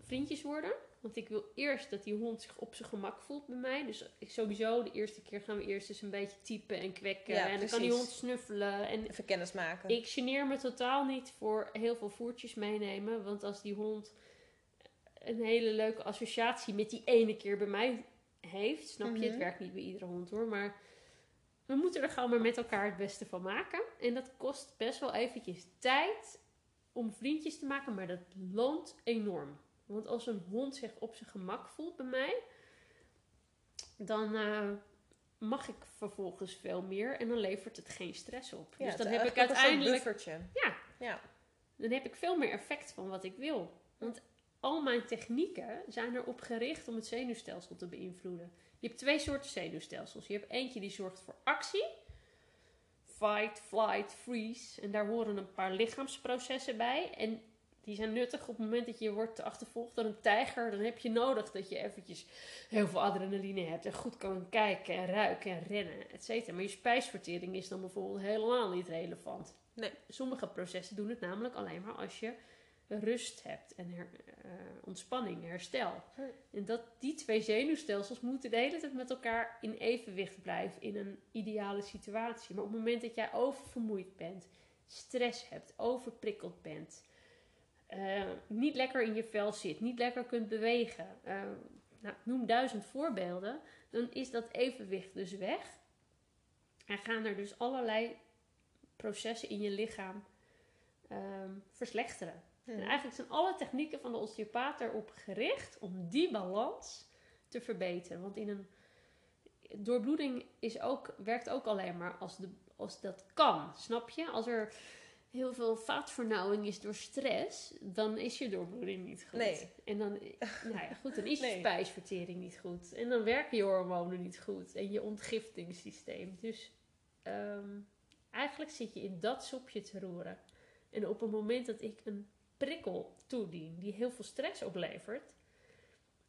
vriendjes worden. Want ik wil eerst dat die hond zich op zijn gemak voelt bij mij. Dus ik sowieso, de eerste keer gaan we eerst eens een beetje typen en kwekken. Ja, en dan kan die hond snuffelen. En Even kennis maken. ik geneer me totaal niet voor heel veel voertjes meenemen. Want als die hond een hele leuke associatie met die ene keer bij mij heeft, snap je, Mhm. het werkt niet bij iedere hond hoor. Maar we moeten er gewoon maar met elkaar het beste van maken. En dat kost best wel eventjes tijd om vriendjes te maken, maar dat loont enorm. Want als een hond zich op zijn gemak voelt bij mij, dan eh, mag ik vervolgens veel meer en dan levert het geen stress op. Ja, dus dan heb ik uiteindelijk. Ja. Ja. dan heb ik veel meer effect van wat ik wil. Want al mijn technieken zijn erop gericht om het zenuwstelsel te beïnvloeden. Je hebt twee soorten zenuwstelsels. Je hebt eentje die zorgt voor actie. Fight, flight, freeze. En daar horen een paar lichaamsprocessen bij. En die zijn nuttig op het moment dat je wordt achtervolgd door een tijger. Dan heb je nodig dat je eventjes heel veel adrenaline hebt. En goed kan kijken en ruiken en rennen, et cetera. Maar je spijsvertering is dan bijvoorbeeld helemaal niet relevant. Nee. Sommige processen doen het namelijk alleen maar als je rust hebt en her- eh, ontspanning, herstel. Hm. En dat, die twee zenuwstelsels moeten de hele tijd met elkaar in evenwicht blijven in een ideale situatie. Maar op het moment dat jij oververmoeid bent, stress hebt, overprikkeld bent, eh, niet lekker in je vel zit, niet lekker kunt bewegen, eh, nou, noem duizend voorbeelden, dan is dat evenwicht dus weg. En gaan er dus allerlei processen in je lichaam ehm, verslechteren. En eigenlijk zijn alle technieken van de osteopaat erop gericht om die balans te verbeteren. Want in een doorbloeding is ook, werkt ook alleen maar als, de, als dat kan. Snap je? Als er heel veel vaatvernauwing is door stress, dan is je doorbloeding niet goed. Nee. En dan, nou ja, goed, dan is je Nee. spijsvertering niet goed. En dan werken je hormonen niet goed. En je ontgiftingssysteem. Dus ehm, eigenlijk zit je in dat soepje te roeren. En op het moment dat ik een prikkel toedien die heel veel stress oplevert,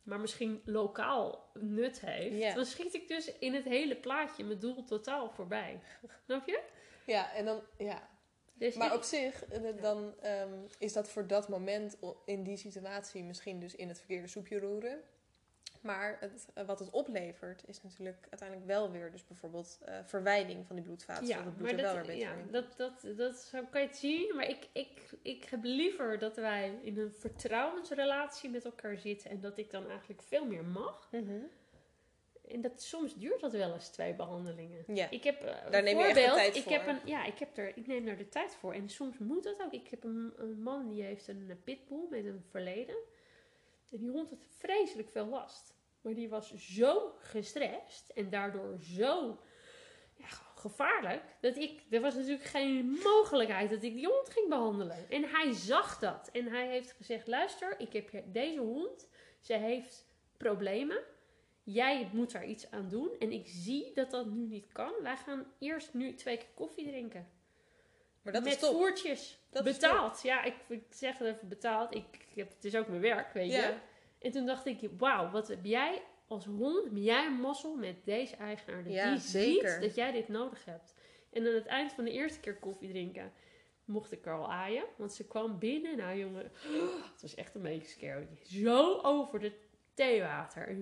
maar misschien lokaal nut heeft, Ja. dan schiet ik dus in het hele plaatje mijn doel totaal voorbij. Snap je? Ja, en dan, ja. Dus Maar ik- op zich, eh, dan ehm, is dat voor dat moment in die situatie misschien dus in het verkeerde soepje roeren. Maar het, eh, wat het oplevert is natuurlijk uiteindelijk wel weer dus bijvoorbeeld eh, verwijding van die bloedvaten. zodat het bloed maar er wel dat, weer beter ja, in dat, dat, dat, zo kan je het zien. Maar ik, ik, ik heb liever dat wij in een vertrouwensrelatie met elkaar zitten. En dat ik dan eigenlijk veel meer mag. Mhm. En dat, soms duurt dat wel eens twee behandelingen. Ja. Ik heb eh, Daar neem je echt de tijd ik voor. Heb een, ja, ik, heb er, ik neem daar de tijd voor. En soms moet dat ook. Ik heb een, een man die heeft een eh, pitbull met een verleden. En die hond had vreselijk veel last. Maar die was zo gestrest en daardoor zo ja, gevaarlijk. Dat ik, er was natuurlijk geen mogelijkheid dat ik die hond ging behandelen. En hij zag dat. En hij heeft gezegd: luister, ik heb deze hond. Ze heeft problemen. Jij moet daar iets aan doen. En ik zie dat dat nu niet kan. Wij gaan eerst nu twee keer koffie drinken. Maar dat met is top. voertjes. Dat is betaald. Ja, ik, ik zeg het even betaald. Ik, ik heb, het is ook mijn werk, weet je. En toen dacht ik, wauw, wat heb jij als hond, jij mazzel met deze eigenaar. Dat Ja, die zeker. ziet dat jij dit nodig hebt. En aan het eind van de eerste keer koffie drinken, mocht ik haar al aaien. Want ze kwam binnen, nou jongen, het was echt een beetje scary. Zo over de theewater.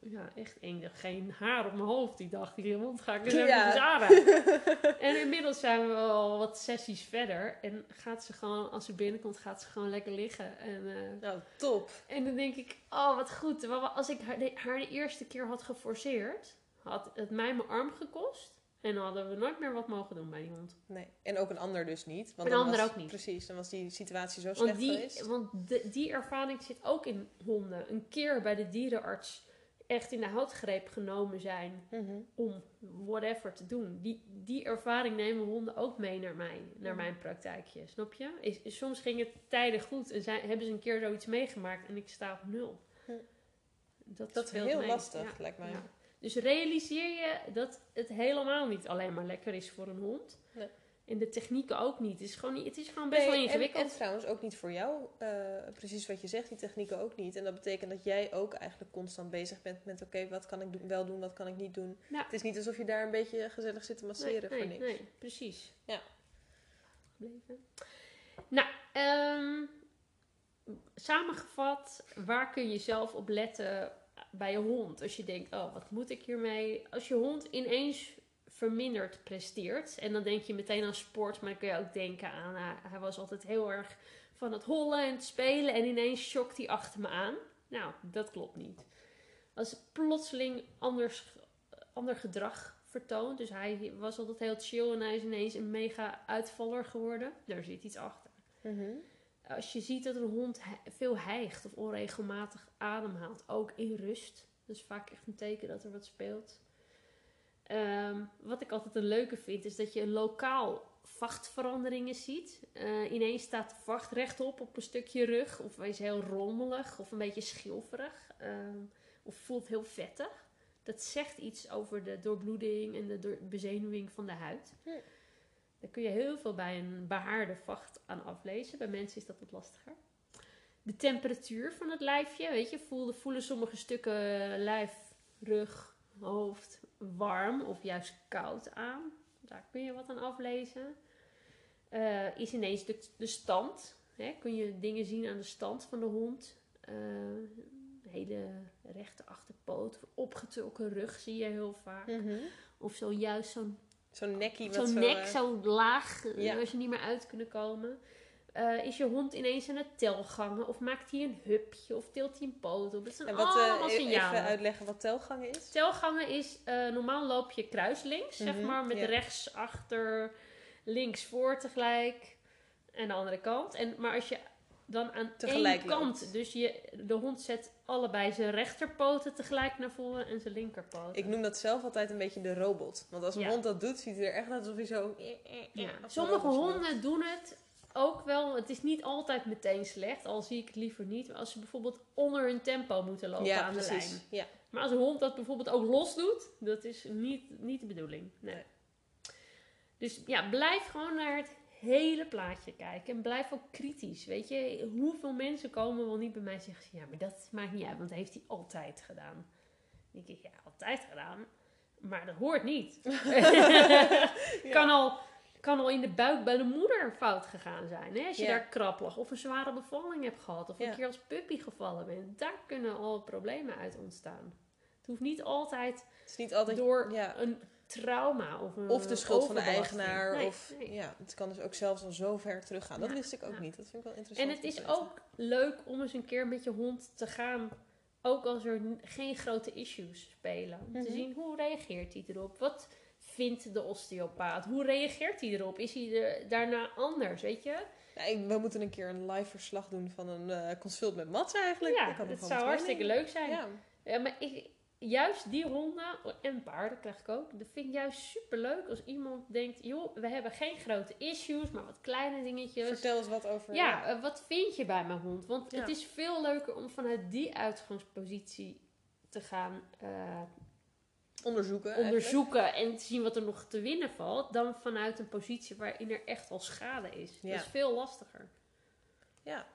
Ja, echt eng. Geen haar op mijn hoofd die dag. Die hond ga ik dus Ja. En inmiddels zijn we al wat sessies verder. En gaat ze gewoon, als ze binnenkomt, gaat ze gewoon lekker liggen. En, eh, Nou, top. en dan denk ik, oh wat goed. Als ik haar de, haar de eerste keer had geforceerd, had het mij mijn arm gekost. En dan hadden we nooit meer wat mogen doen bij die hond. Nee. En ook een ander dus niet. Want Een ander was- ook niet. Precies, dan was die situatie zo Want, slecht die, geweest. want de- die ervaring zit ook in honden. Een keer bij de dierenarts echt in de houtgreep genomen zijn Mhm. om whatever te doen. Die, die ervaring nemen honden ook mee naar mij, naar Mhm. mijn praktijkje. Snap je? Is, is- soms ging het tijden goed en hebben ze een keer zoiets meegemaakt en ik sta op nul. Dat, Dat is heel mee. lastig, Ja, lijkt mij. ja. Dus realiseer je dat het helemaal niet alleen maar lekker is voor een hond. Nee. En de technieken ook niet. Het is gewoon, niet- het is gewoon best wel Nee, en- ingewikkeld. En, trouwens ook niet voor jou. eh, precies wat je zegt, die technieken ook niet. En dat betekent dat jij ook eigenlijk constant bezig bent met... oké, wat kan ik wel doen, wat kan ik niet doen. Het is niet alsof je daar een beetje gezellig zit te masseren nee, voor nee, niks. nee, precies. Ja. Gebleven. Nou, ehm, samengevat, waar kun je zelf op letten bij je hond? Als je denkt, oh, wat moet ik hiermee? Als je hond ineens verminderd presteert, en dan denk je meteen aan sport, maar dan kun je ook denken aan, ah, hij was altijd heel erg van het hollen en het spelen en ineens shockt hij achter me aan. Nou, dat klopt niet. Als plotseling anders, ander gedrag vertoont, dus hij was altijd heel chill en hij is ineens een mega uitvaller geworden, daar zit iets achter. Mhm. Als je ziet dat een hond veel hijgt of onregelmatig ademhaalt, ook in rust, dat is vaak echt een teken dat er wat speelt. Ehm, wat ik altijd een leuke vind, is dat je lokaal vachtveranderingen ziet. Eh, ineens staat de vacht rechtop op een stukje rug, of is heel rommelig, of een beetje schilferig, ehm, of voelt heel vettig. Dat zegt iets over de doorbloeding en de bezenuwing van de huid. Daar kun je heel veel bij een behaarde vacht aan aflezen. Bij mensen is dat wat lastiger. De temperatuur van het lijfje, weet je, voelen, voelen sommige stukken lijf, rug, hoofd warm of juist koud aan. Daar kun je wat aan aflezen. Eh, is ineens de, de stand. Hè? Kun je dingen zien aan de stand van de hond. Eh, hele rechte achterpoot, of opgetrokken rug zie je heel vaak. Of zo juist zo'n Zo'n nekkie wat zo'n zo... nek, eh, zo laag, eh, ja. waar ze niet meer uit kunnen komen. Eh, is je hond ineens aan het telgangen? Of maakt hij een hupje? Of tilt hij een poot op? Dat zijn En wat, allemaal signalen. even uitleggen wat telgangen is? Telgangen is, normaal loop je kruislinks, zeg Mhm, maar, met ja. rechts achter, links voor tegelijk en de andere kant. En, maar als je dan aan Tegelijk één kant, loopt. dus je, de hond zet allebei zijn rechterpoten tegelijk naar voren en zijn linkerpoten. Ik noem dat zelf altijd een beetje de robot. Want als een Ja. hond dat doet, ziet hij er echt uit alsof hij zo... Ja. Sommige honden doen het ook wel. Het is niet altijd meteen slecht, al zie ik het liever niet. Maar als ze bijvoorbeeld onder hun tempo moeten lopen Ja, aan de precies. lijn. Ja. Maar als een hond dat bijvoorbeeld ook los doet, dat is niet, niet de bedoeling. Nee. Nee. Dus ja, blijf gewoon naar het hele plaatje kijken. En blijf ook kritisch. Weet je, hoeveel mensen komen wel niet bij mij en zeggen: Ja, maar dat maakt niet uit, want dat heeft hij altijd gedaan. Dan denk ik: Ja, altijd gedaan. Maar dat hoort niet. kan, al, kan al in de buik bij de moeder fout gegaan zijn. Hè? Als je Ja. daar krap lag of een zware bevalling hebt gehad. Of Ja. een keer als puppy gevallen bent. Daar kunnen al problemen uit ontstaan. Het hoeft niet altijd Het is niet altijd... door ja. een trauma of een Of de schuld van de eigenaar. Nee, of, nee. Ja, het kan dus ook zelfs al zo ver teruggaan. Dat Ja, wist ik ook ja. niet. Dat vind ik wel En interessant. het om is te ook leuk om eens een keer met je hond te gaan. Ook als er geen grote issues spelen. Om Mhm. te zien hoe reageert hij erop. Wat vindt de osteopaat? Hoe reageert hij erop? Is hij er daarna anders? Weet je? Ik- we moeten een keer een live verslag doen van een eh, consult met Mats eigenlijk. Ja, dat zou hartstikke leuk zijn. Ja. Ja, maar ik, juist die honden, en paarden krijg ik ook, dat vind ik juist super leuk als iemand denkt, joh, we hebben geen grote issues, maar wat kleine dingetjes. Vertel eens wat over... Ja, eh, wat vind je bij mijn hond? Want Ja. het is veel leuker om vanuit die uitgangspositie te gaan eh, onderzoeken. eigenlijk. onderzoeken en te zien wat er nog te winnen valt, dan vanuit een positie waarin er echt al schade is. Ja. Dat is veel lastiger. Ja.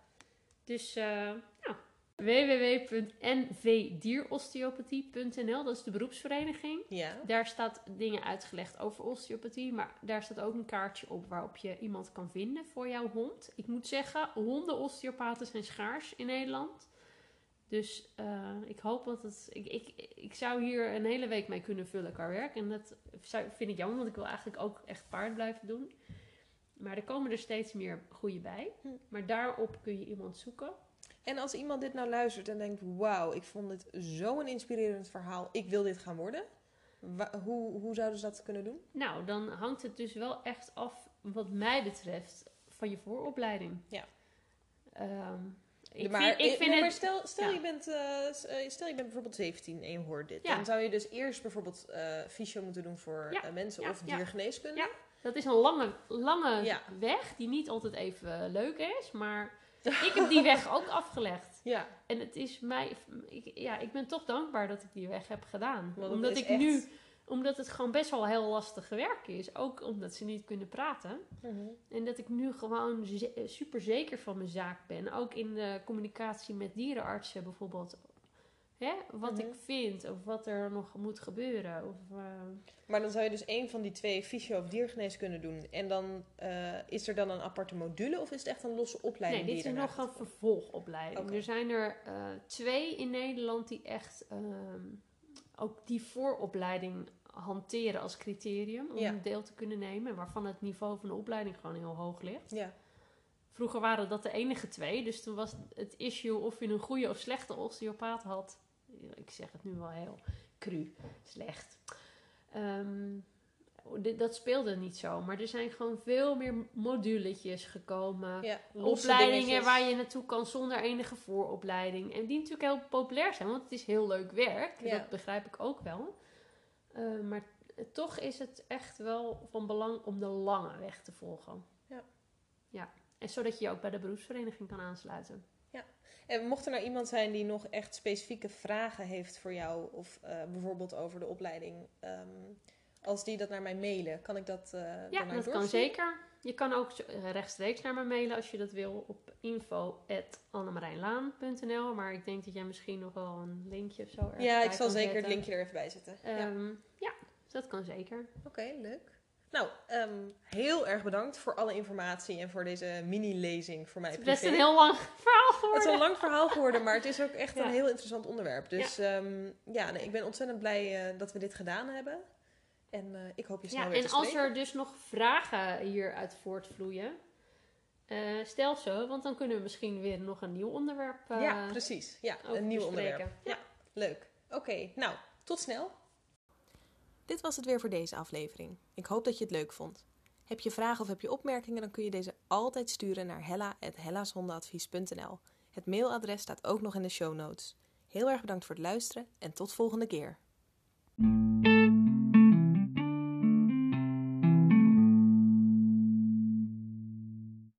Dus uh, ja. www.nvdierosteopathie.nl, dat is de beroepsvereniging. Ja. Daar staat dingen uitgelegd over osteopathie, maar daar staat ook een kaartje op waarop je iemand kan vinden voor jouw hond. Ik moet zeggen, honden-osteopaten zijn schaars in Nederland. Dus uh, ik hoop dat het. Ik, ik, ik zou hier een hele week mee kunnen vullen qua werk. En dat zou, vind ik jammer, want ik wil eigenlijk ook echt paard blijven doen. Maar er komen er steeds meer goede bij. Hm. Maar daarop kun je iemand zoeken. En als iemand dit nou luistert en denkt: Wauw, ik vond dit zo'n inspirerend verhaal, ik wil dit gaan worden. Hoe, hoe zouden ze dat kunnen doen? Nou, dan hangt het dus wel echt af, wat mij betreft, van je vooropleiding. Ja. Um, ik maar, vind, ik vind nee, het, maar stel, stel, ja. je bent, uh, stel je bent bijvoorbeeld 17 en je hoort dit. Ja. Dan zou je dus eerst bijvoorbeeld uh, fysio moeten doen voor Ja. uh, mensen of diergeneeskunde. Ja. Dat is een lange, lange weg die niet altijd even leuk is. Maar ik heb die weg ook afgelegd. Ja, En het is mij... Ik, ja, ik ben toch dankbaar dat ik die weg heb gedaan. want Omdat ik echt- nu... Omdat het gewoon best wel heel lastig werk is. Ook omdat ze niet kunnen praten. Mhm. En dat ik nu gewoon ze- super zeker van mijn zaak ben. Ook in de communicatie met dierenartsen bijvoorbeeld. Hè? Wat Mhm. ik vind of wat er nog moet gebeuren. Of, eh, Maar dan zou je dus één van die twee fysio of diergeneeskunde doen. En dan uh, is er dan een aparte module of is het echt een losse opleiding? nee, dit is nog een vervolgopleiding. Oké. Er zijn er eh, twee in Nederland die echt ehm, ook die vooropleiding hanteren als criterium om Ja. deel te kunnen nemen. Waarvan het niveau van de opleiding gewoon heel hoog ligt. Ja, Vroeger waren dat de enige twee. Dus toen was het issue of je een goede of slechte osteopaat had. Ik zeg het nu wel heel cru, slecht. Ehm, dat speelde niet zo. Maar er zijn gewoon veel meer moduletjes gekomen. ja. Opleidingen waar je naartoe kan zonder enige vooropleiding. En die natuurlijk heel populair zijn, want het is heel leuk werk. Ja. Dat begrijp ik ook wel. Eh, maar toch is het echt wel van belang om de lange weg te volgen. Ja. Ja. En zodat je je ook bij de beroepsvereniging kan aansluiten. En mocht er nou iemand zijn die nog echt specifieke vragen heeft voor jou, of eh, bijvoorbeeld over de opleiding, ehm, als die dat naar mij mailen, kan ik dat eh Ja, dat kan zeker. Je kan ook eh, rechtstreeks naar me mailen als je dat wil op info.annemarijnlaan.nl. Maar ik denk dat jij misschien nog wel een linkje of zo ergens Ja, ik zal zeker het linkje er even bij zetten. ja. Ehm, ja, dat kan zeker. Oké, leuk. Nou, ehm, heel erg bedankt voor alle informatie en voor deze mini-lezing voor mij Het is best een heel lang verhaal Het is geworden. een lang verhaal geworden, maar het is ook echt Ja. een heel interessant onderwerp. Dus ja, ja nee, ik ben ontzettend blij eh, dat we dit gedaan hebben. En eh, ik hoop je snel Ja, weer en te als spreken. er dus nog vragen hieruit voortvloeien, eh, stel ze, want dan kunnen we misschien weer nog een nieuw onderwerp ja, precies. Ja, een nieuw bespreken. onderwerp. Ja, leuk. Oké, nou, tot snel. Dit was het weer voor deze aflevering. Ik hoop dat je het leuk vond. Heb je vragen of heb je opmerkingen, dan kun je deze altijd sturen naar hella.hellashondenadvies.nl. Het mailadres staat ook nog in de show notes. Heel erg bedankt voor het luisteren en tot volgende keer.